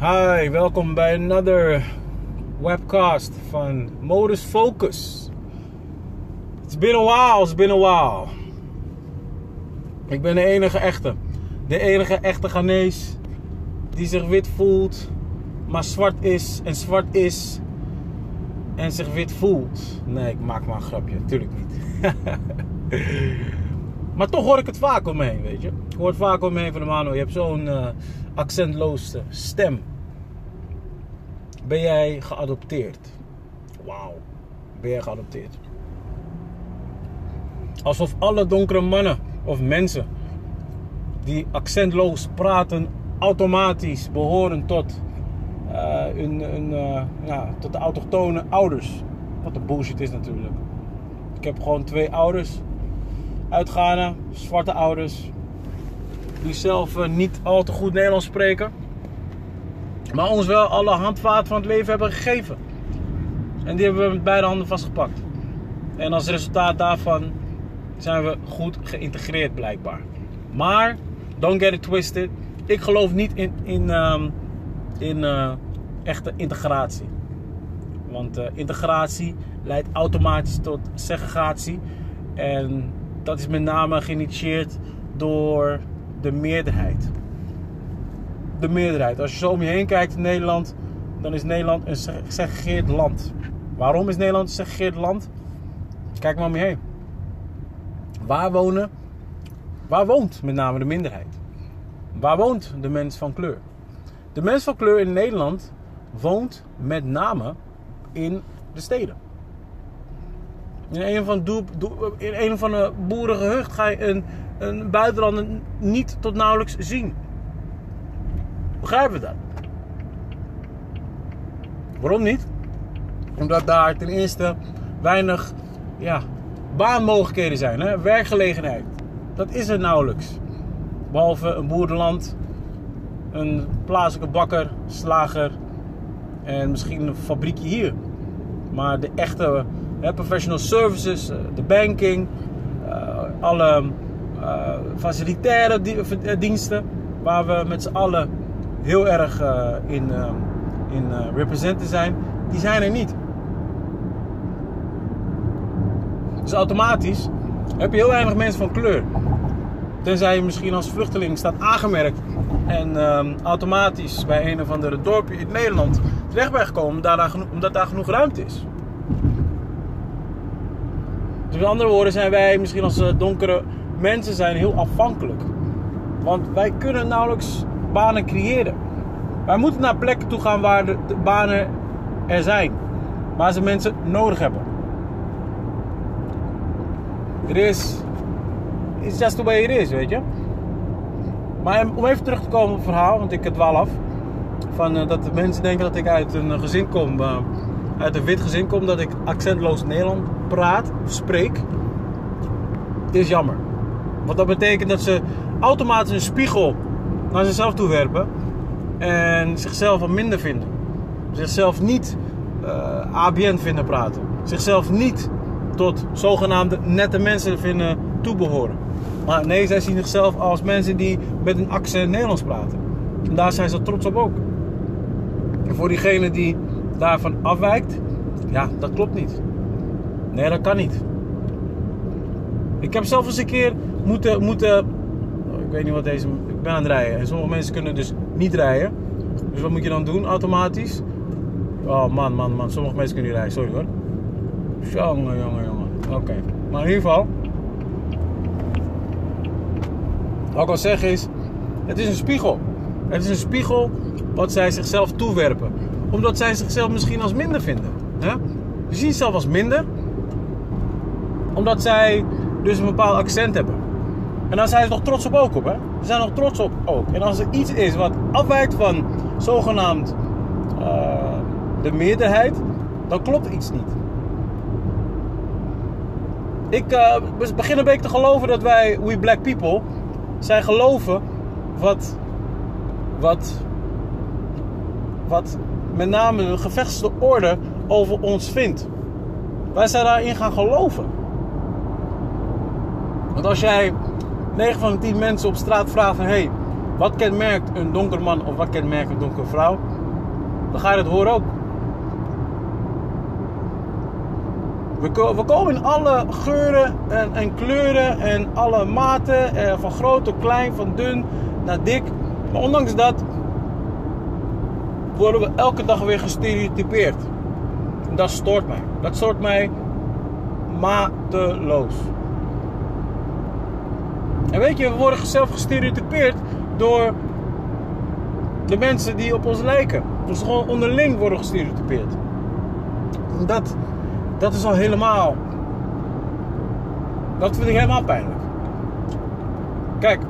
Hi, welkom bij another webcast van Modus Focus. It's been a while, it's been a while. Ik ben de enige echte. De enige echte Ghanese die zich wit voelt, maar zwart is en zwart is en zich wit voelt. Nee, ik maak maar een grapje, natuurlijk niet. maar toch hoor ik het vaak om me heen, weet je. Ik hoor het vaak om me heen van de Mano. Je hebt zo'n uh, accentloze stem. Ben jij geadopteerd? Wauw. Ben jij geadopteerd? Alsof alle donkere mannen of mensen die accentloos praten automatisch behoren tot, een, een, uh, ja, tot de autochtone ouders. Wat een bullshit is natuurlijk. Ik heb gewoon twee ouders uit Ghana, zwarte ouders, die zelf uh, niet al te goed Nederlands spreken. Maar ons wel alle handvaten van het leven hebben gegeven. En die hebben we met beide handen vastgepakt. En als resultaat daarvan zijn we goed geïntegreerd blijkbaar. Maar, don't get it twisted. Ik geloof niet in, in, um, in uh, echte integratie. Want uh, integratie leidt automatisch tot segregatie. En dat is met name geïnitieerd door de meerderheid de meerderheid. Als je zo om je heen kijkt in Nederland, dan is Nederland een gesegregeerd land. Waarom is Nederland een gesegregeerd land? Kijk maar om je heen. Waar wonen? Waar woont met name de minderheid? Waar woont de mens van kleur? De mens van kleur in Nederland woont met name in de steden. In een van, doe, in een van de boerengehucht ga je een, een buitenlander niet tot nauwelijks zien. Begrijpen dat? Waarom niet? Omdat daar ten eerste weinig ja, baanmogelijkheden zijn, hè? werkgelegenheid. Dat is er nauwelijks. Behalve een boerenland, een plaatselijke bakker, slager en misschien een fabriekje hier. Maar de echte hè, professional services, eh, de banking, uh, alle uh, facilitaire diensten waar we met z'n allen heel erg uh, in, uh, in uh, representen zijn, die zijn er niet. Dus automatisch heb je heel weinig mensen van kleur. Tenzij je misschien als vluchteling staat aangemerkt en um, automatisch bij een of andere dorpje in Nederland terecht bent gekomen omdat daar genoeg ruimte is. Dus met andere woorden zijn wij misschien als donkere mensen zijn heel afhankelijk. Want wij kunnen nauwelijks banen creëren. Wij moeten naar plekken toe gaan waar de, banen er zijn. Waar ze mensen nodig hebben. Het is... It's just the way it is, weet je. Maar om even terug te komen op het verhaal, want ik het wel af. Van, uh, dat de mensen denken dat ik uit een gezin kom, uh, uit een wit gezin kom, dat ik accentloos Nederland praat, spreek. Het is jammer. Want dat betekent dat ze automatisch een spiegel naar zichzelf toe werpen en zichzelf wat minder vinden. Zichzelf niet uh, ABN vinden praten. Zichzelf niet tot zogenaamde nette mensen vinden toebehoren. Maar nee, zij zien zichzelf als mensen die met een accent Nederlands praten. En daar zijn ze trots op ook. En voor diegene die daarvan afwijkt, ja, dat klopt niet. Nee, dat kan niet. Ik heb zelf eens een keer moeten, moeten ik weet niet wat deze ik ben aan het rijden. En sommige mensen kunnen dus niet rijden. Dus wat moet je dan doen automatisch? Oh man, man, man. Sommige mensen kunnen niet rijden. Sorry hoor. Jongen, jongen, jongen. Oké. Maar in ieder geval. Wat ik wil zeggen is. Het is een spiegel. Het is een spiegel wat zij zichzelf toewerpen. Omdat zij zichzelf misschien als minder vinden. Ze zien zichzelf als minder. Omdat zij dus een bepaald accent hebben. En daar zijn ze nog trots op ook op, hè? Ze zijn nog trots op ook. En als er iets is wat afwijkt van zogenaamd uh, de meerderheid, dan klopt iets niet. Ik uh, begin een beetje te geloven dat wij, we black people, zijn geloven wat, wat, wat met name de gevestigde orde over ons vindt. Wij zijn daarin gaan geloven. Want als jij 9 van de 10 mensen op straat vragen: hey, wat kenmerkt een donker man of wat kenmerkt een donkere vrouw, dan ga je het horen ook. We, komen in alle geuren en, en kleuren en alle maten, eh, van groot tot klein, van dun naar dik. Maar ondanks dat worden we elke dag weer gestereotypeerd. Dat stoort mij. Dat stoort mij mateloos. En weet je, we worden zelf gestereotypeerd door de mensen die op ons lijken. Dus gewoon onderling worden gestereotypeerd. Dat, dat is al helemaal. Dat vind ik helemaal pijnlijk. Kijk,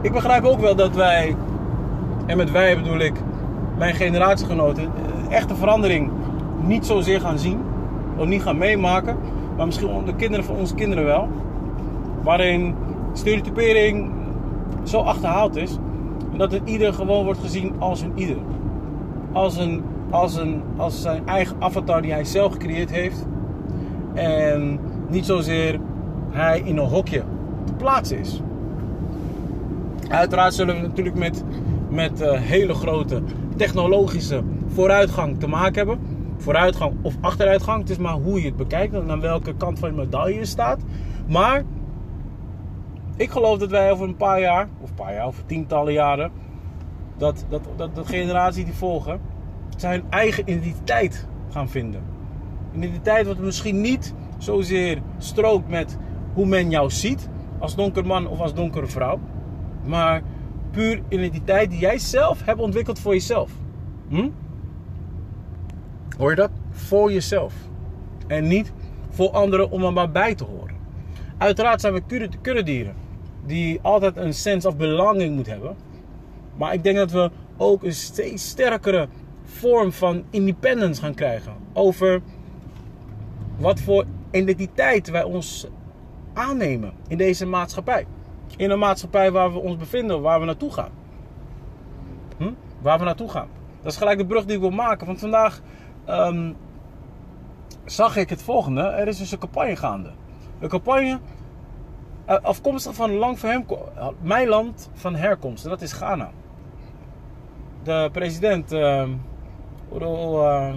ik begrijp ook wel dat wij, en met wij bedoel ik mijn generatiegenoten, echte verandering niet zozeer gaan zien. Of niet gaan meemaken. Maar misschien de kinderen van onze kinderen wel. Waarin stereotypering zo achterhaald is. Dat het ieder gewoon wordt gezien als een ieder. Als, een, als, een, als zijn eigen avatar die hij zelf gecreëerd heeft. En niet zozeer hij in een hokje te plaatsen is. Uiteraard zullen we natuurlijk met, met uh, hele grote technologische vooruitgang te maken hebben. Vooruitgang of achteruitgang. Het is maar hoe je het bekijkt en aan welke kant van je medaille je staat. Maar ik geloof dat wij over een paar jaar, of een paar jaar, of tientallen jaren, dat, dat, dat generatie die volgen, zijn eigen identiteit gaan vinden. Een identiteit wat misschien niet zozeer strookt met hoe men jou ziet, als donker man of als donkere vrouw, maar puur identiteit die jij zelf hebt ontwikkeld voor jezelf. Hm? Hoor je dat? Voor jezelf. En niet voor anderen om er maar bij te horen. Uiteraard zijn we kuddedieren die altijd een sense of belonging moet hebben. Maar ik denk dat we ook een steeds sterkere vorm van independence gaan krijgen. Over wat voor identiteit wij ons aannemen in deze maatschappij. In een maatschappij waar we ons bevinden, waar we naartoe gaan. Hm? Waar we naartoe gaan. Dat is gelijk de brug die ik wil maken. Want vandaag ehm, zag ik het volgende. Er is dus een campagne gaande. Een campagne afkomstig van lang van hem, mijn land van herkomst. Dat is Ghana. De president uh, Odo, uh,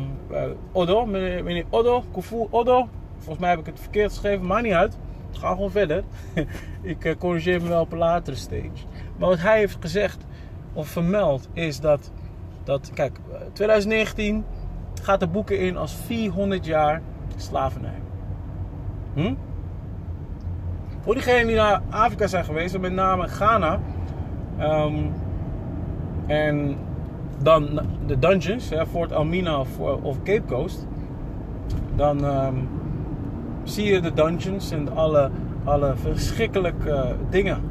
Odo, meneer Odo, Kufu Odo. Volgens mij heb ik het verkeerd geschreven, maar niet uit. Ga gewoon verder. ik corrigeer me wel op een latere stage. Maar wat hij heeft gezegd of vermeld is dat, dat kijk, 2019 gaat de boeken in als 400 jaar slavernij. Hm? Voor diegenen die naar Afrika zijn geweest, met name Ghana. Ehm, en dan de dungeons, ja, Fort Almina of, of, Cape Coast. Dan ehm, zie je de dungeons en alle, alle verschrikkelijke dingen.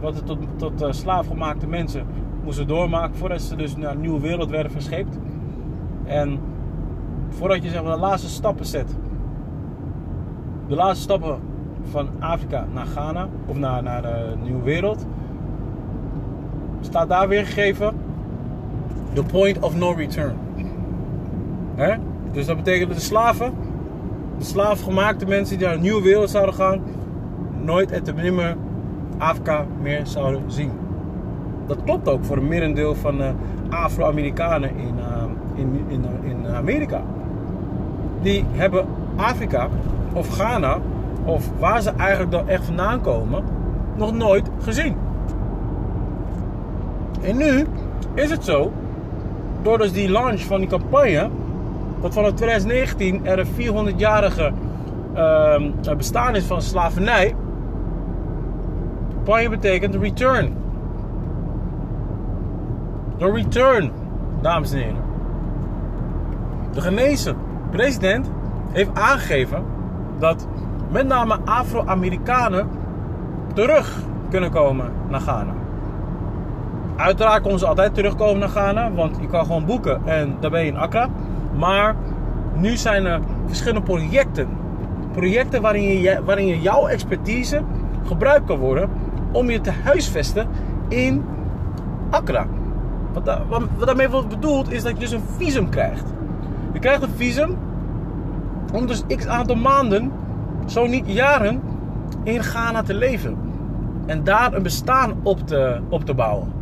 Wat er tot, tot uh, slaafgemaakte mensen moesten doormaken voordat ze dus naar een nieuwe wereld werden verscheept. En voordat je zeg maar, de laatste stappen zet. De laatste stappen van Afrika naar Ghana of naar, naar de nieuwe wereld, staat daar weer gegeven: the point of no return. Dus dat betekent dat de slaven, de slaafgemaakte mensen die naar een nieuwe wereld zouden gaan, nooit en te Afrika meer zouden zien. Dat klopt ook voor een merendeel van de Afro-Amerikanen in, uh, in, in, in Amerika. Die hebben Afrika of Ghana of waar ze eigenlijk dan echt vandaan komen, nog nooit gezien. En nu is het zo, door dus die launch van die campagne, dat vanaf 2019 er een 400-jarige uh, bestaan is van slavernij. Campagne betekent return. De return, dames en heren. De genezen president heeft aangegeven dat met name Afro-Amerikanen terug kunnen komen naar Ghana. Uiteraard konden ze altijd terugkomen naar Ghana, want je kan gewoon boeken en dan ben je in Accra. Maar nu zijn er verschillende projecten. Projecten waarin, je, waarin je jouw expertise gebruikt kan worden om je te huisvesten in Accra. Wat, wat daarmee wordt bedoeld is dat je dus een visum krijgt. Je krijgt een visum om dus x aantal maanden zo niet jaren in Ghana te leven. En daar een bestaan op te, op te bouwen.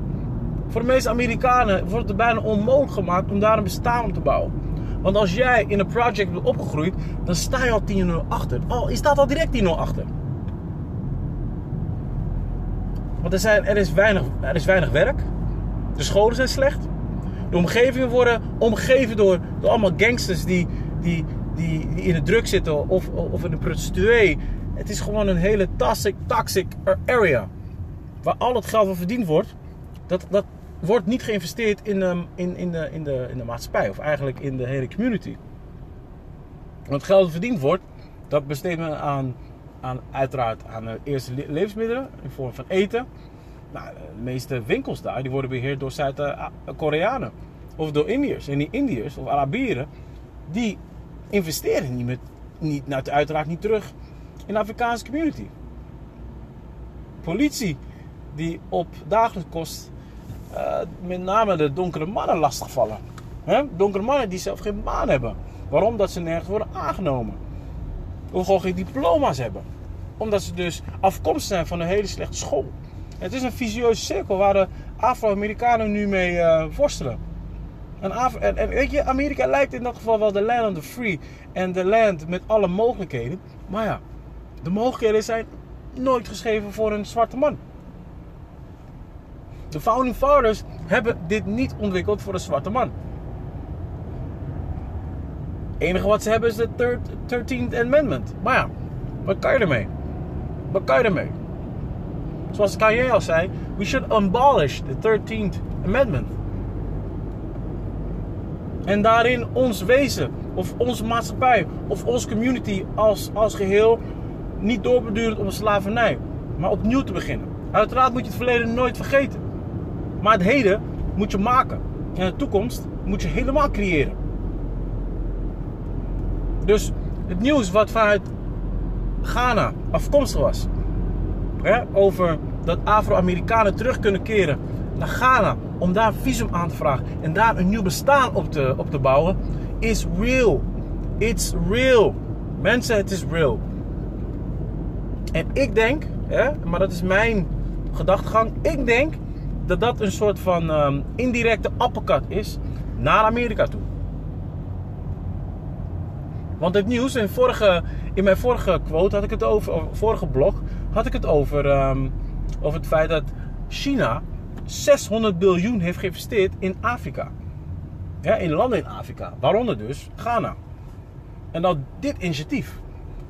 Voor de meeste Amerikanen wordt het bijna onmogelijk gemaakt om daar een bestaan op te bouwen. Want als jij in een project bent opgegroeid, dan sta je al 10-0 achter. Al, je staat al direct 10-0 achter. Want er, zijn, er, is weinig, er is weinig werk. De scholen zijn slecht. De omgevingen worden omgeven door, door allemaal gangsters die, die, die, in de druk zitten of, of in de prostituee. Het is gewoon een hele toxic, toxic area. Waar al het geld van verdiend wordt, dat, dat wordt niet geïnvesteerd in, um, in, in, de, in, de, in de maatschappij. Of eigenlijk in de hele community. Want geld dat verdiend wordt, dat besteedt men aan, aan uiteraard aan de eerste levensmiddelen in vorm van eten. Nou, de meeste winkels daar die worden beheerd door Zuid-Koreanen of door Indiërs. En die Indiërs of Arabieren, die investeren niet, met, niet nou, uiteraard niet terug in de Afrikaanse community. Politie die op dagelijks kost uh, met name de donkere mannen lastigvallen. He? Donkere mannen die zelf geen baan hebben. Waarom? Dat ze nergens worden aangenomen. Of gewoon geen diploma's hebben. Omdat ze dus afkomstig zijn van een hele slechte school. Het is een visieuze cirkel waar de Afro-Amerikanen nu mee uh, worstelen. En, en, weet je, Amerika lijkt in dat geval wel de land of the free. En de land met alle mogelijkheden. Maar ja, de mogelijkheden zijn nooit geschreven voor een zwarte man. De founding fathers hebben dit niet ontwikkeld voor een zwarte man. Het enige wat ze hebben is de 13th Amendment. Maar ja, wat kan je ermee? Wat kan je ermee? Zoals Kanye al zei, we should abolish the 13th Amendment. En daarin ons wezen, of onze maatschappij, of onze community als, als geheel niet doorbeduren op een slavernij, maar opnieuw te beginnen. Uiteraard moet je het verleden nooit vergeten. Maar het heden moet je maken. En de toekomst moet je helemaal creëren. Dus het nieuws wat vanuit Ghana afkomstig was. Hè, over dat Afro-Amerikanen terug kunnen keren naar Ghana om daar visum aan te vragen en daar een nieuw bestaan op te, op te bouwen, is real. It's real. Mensen, het is real. En ik denk, hè, maar dat is mijn gedachtegang, ik denk dat dat een soort van um, indirecte uppercut is naar Amerika toe. Want het nieuws, in, vorige, in mijn vorige quote had ik het over, vorige blog, had ik het over, um, over het feit dat China 600 biljoen heeft geïnvesteerd in Afrika. Ja, in landen in Afrika, waaronder dus Ghana. En dan dit initiatief.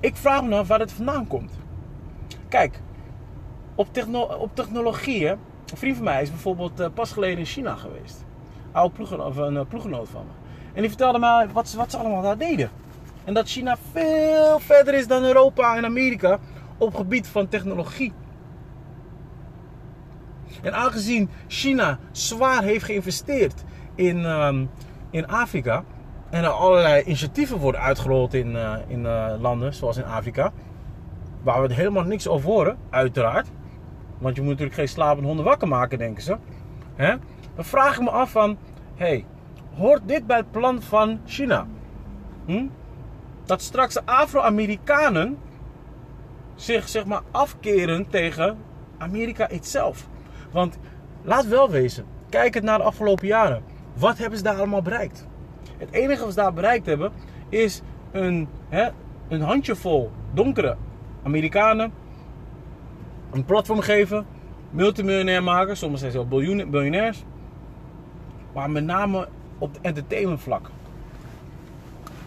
Ik vraag me af waar het vandaan komt. Kijk, op, techno op technologie, een vriend van mij is bijvoorbeeld uh, pas geleden in China geweest. Oude of een uh, ploegenoot van me. En die vertelde mij wat, wat ze allemaal daar deden. En dat China veel verder is dan Europa en Amerika op gebied van technologie. En aangezien China zwaar heeft geïnvesteerd in, um, in Afrika. En er allerlei initiatieven worden uitgerold in, uh, in uh, landen zoals in Afrika. Waar we helemaal niks over horen, uiteraard. Want je moet natuurlijk geen slapende honden wakker maken, denken ze. Hè? Dan vraag ik me af van... Hey, hoort dit bij het plan van China? Hm? Dat straks de Afro-Amerikanen zich zeg maar afkeren tegen Amerika itself. Want laat wel wezen, kijk het naar de afgelopen jaren. Wat hebben ze daar allemaal bereikt? Het enige wat ze daar bereikt hebben is een, hè, een handjevol donkere Amerikanen een platform geven, multimiljonair maken. Sommigen zijn zelfs biljonairs. Maar met name op het entertainment vlak.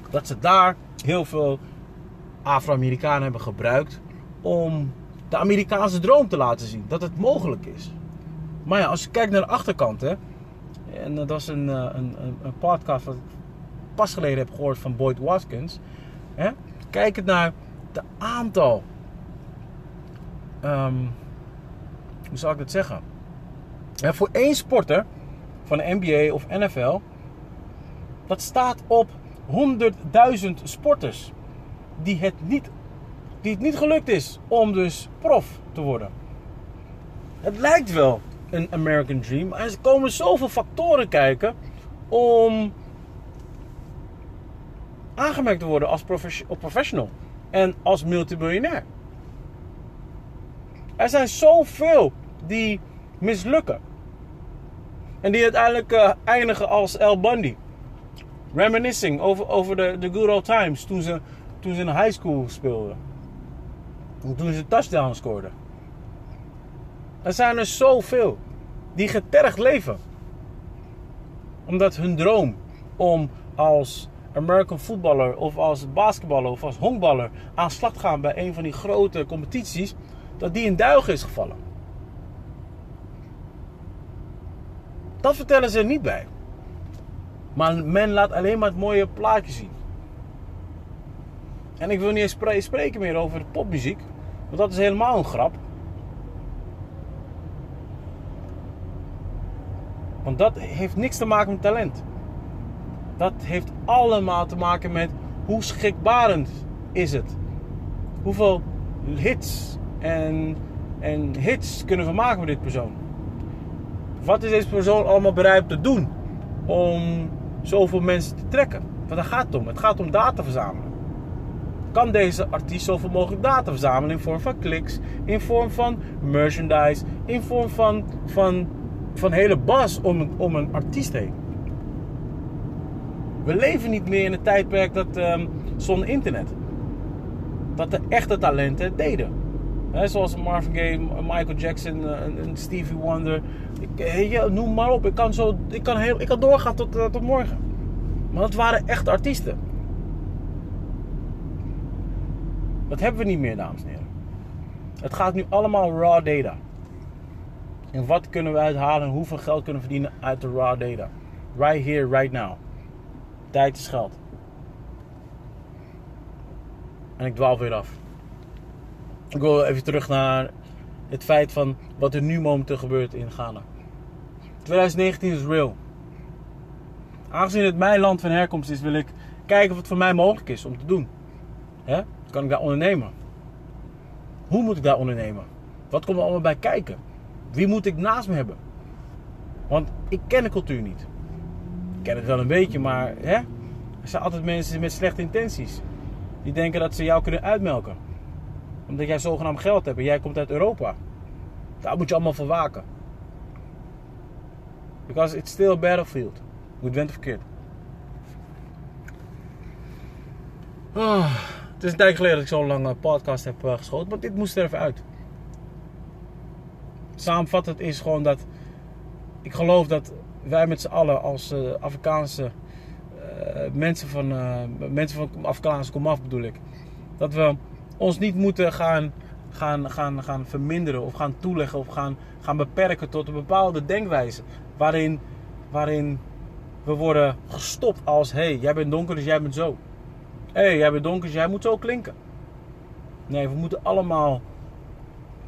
Dat ze daar heel veel Afro-Amerikanen hebben gebruikt om de Amerikaanse droom te laten zien. Dat het mogelijk is. Maar ja, als je kijkt naar de achterkant, hè, en dat is een, een, een, een podcast wat ik pas geleden heb gehoord van Boyd Watkins. Hè, kijk het naar het aantal. Um, hoe zal ik dat zeggen? Voor één sporter van de NBA of NFL, dat staat op 100.000 sporters die het, niet, die het niet gelukt is om dus prof te worden. Het lijkt wel een American Dream. Er komen zoveel factoren kijken om aangemerkt te worden als professional en als multimiljonair. Er zijn zoveel die mislukken. En die uiteindelijk uh, eindigen als El Bundy. Reminiscing over, de, good old times toen ze, toen ze in high school speelden. En toen ze touchdown scoorden. Er zijn er zoveel die getergd leven. Omdat hun droom om als American voetballer of als basketballer of als honkballer aan slag gaan bij een van die grote competities, dat die in duigen is gevallen. Dat vertellen ze er niet bij. Maar men laat alleen maar het mooie plaatje zien. En ik wil niet eens spreken meer over popmuziek, want dat is helemaal een grap. Want dat heeft niks te maken met talent. Dat heeft allemaal te maken met hoe schrikbarend is het. Hoeveel hits en, en hits kunnen we maken met dit persoon. Wat is deze persoon allemaal bereid te doen om zoveel mensen te trekken? Want daar gaat het om. Het gaat om data verzamelen. Kan deze artiest zoveel mogelijk data verzamelen in vorm van kliks, in vorm van merchandise, in vorm van, van, van hele bas om, om een artiest heen? We leven niet meer in een tijdperk dat um, zonder internet. Dat de echte talenten deden. zoals Marvin Gaye, Michael Jackson, eh, en Stevie Wonder. Ik, eh, noem maar op. Ik kan, zo, ik kan, heel, ik kan doorgaan tot, uh, tot morgen. Maar dat waren echte artiesten. Dat hebben we niet meer, dames en heren. Het gaat nu allemaal raw data. En wat kunnen we uithalen en hoeveel geld kunnen we verdienen uit de raw data? Right here, right now. Tijd is geld. En ik dwaal weer af. Ik wil even terug naar het feit van wat er nu momenteel gebeurt in Ghana. 2019 is real. Aangezien het mijn land van herkomst is, wil ik kijken wat voor mij mogelijk is om te doen. Hè? Kan ik daar ondernemen? Hoe moet ik daar ondernemen? Wat komt er allemaal bij kijken? Wie moet ik naast me hebben? Want ik ken de cultuur niet. Ik ken het wel een beetje, maar hè? er zijn altijd mensen met slechte intenties. Die denken dat ze jou kunnen uitmelken. Omdat jij zogenaamd geld hebt en jij komt uit Europa. Daar moet je allemaal voor waken. Because it's still a battlefield. Goed bent of verkeerd. Oh, het is een tijd geleden dat ik zo'n lange podcast heb uh, geschoten. Maar dit moest er even uit. Samenvattend is gewoon dat... Ik geloof dat wij met z'n allen als uh, Afrikaanse uh, mensen van, uh, mensen van Afrikaanse komaf bedoel ik, dat we ons niet moeten gaan, gaan, gaan, gaan verminderen of gaan toeleggen of gaan, gaan beperken tot een bepaalde denkwijze. Waarin, waarin we worden gestopt als: hé, hey, jij bent donker, dus jij bent zo. Hé, hey, jij bent donker, dus jij moet zo klinken. Nee, we moeten allemaal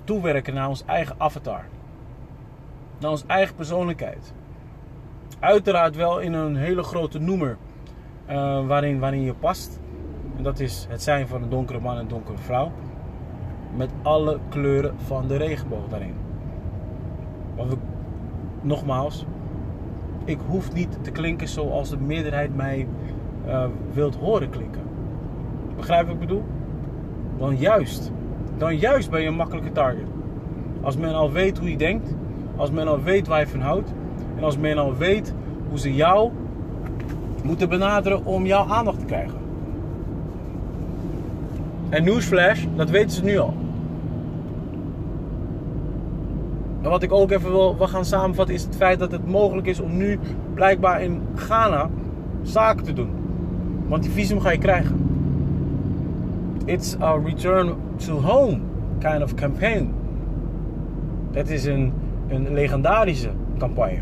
toewerken naar ons eigen avatar. Naar onze eigen persoonlijkheid. Uiteraard wel in een hele grote noemer uh, waarin, waarin je past. En dat is het zijn van een donkere man en een donkere vrouw. Met alle kleuren van de regenboog daarin. Want we, nogmaals, ik hoef niet te klinken zoals de meerderheid mij uh, wilt horen klinken. Begrijp wat ik bedoel? Dan juist, dan juist ben je een makkelijke target. Als men al weet hoe je denkt, als men al weet waar je van houdt, en als men al weet hoe ze jou moeten benaderen om jouw aandacht te krijgen. En newsflash, dat weten ze nu al. En wat ik ook even wil, wil gaan samenvatten is het feit dat het mogelijk is om nu blijkbaar in Ghana zaken te doen. Want die visum ga je krijgen. It's a return to home kind of campaign. Het is een, een legendarische campagne.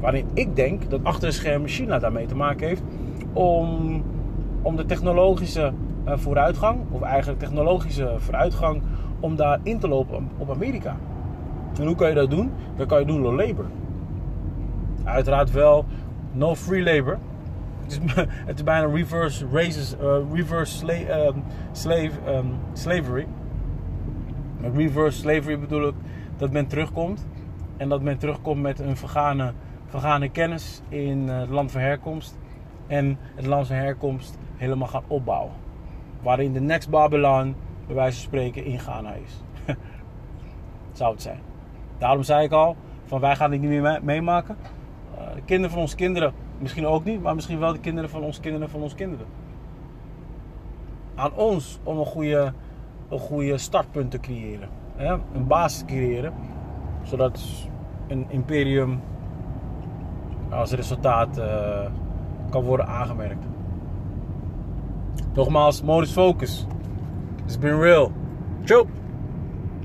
Waarin ik denk dat achter de schermen China daarmee te maken heeft om, om de technologische uh, vooruitgang, of eigenlijk technologische vooruitgang, om daar in te lopen op Amerika. En hoe kan je dat doen? Dat kan je doen door labor. Uiteraard wel no free labor. Het is, het bijna reverse, races, uh, reverse um, slave, um, slavery. Met reverse slavery bedoel ik dat men terugkomt. En dat men terugkomt met een vergane vergane kennis in eh, het land van herkomst. En het land van herkomst helemaal gaan opbouwen. Waarin de next Babylon, bij wijze van spreken, in Ghana is. Zou het zijn. Daarom zei ik al, van wij gaan dit niet meer meemaken. De kinderen van onze kinderen misschien ook niet, maar misschien wel de kinderen van onze kinderen van onze kinderen. Aan ons om een goede, een goede startpunt te creëren. Hè? Een basis te creëren. Zodat een imperium als resultaat uh, kan worden aangemerkt. Nogmaals, modus focus. It's been real. Ciao!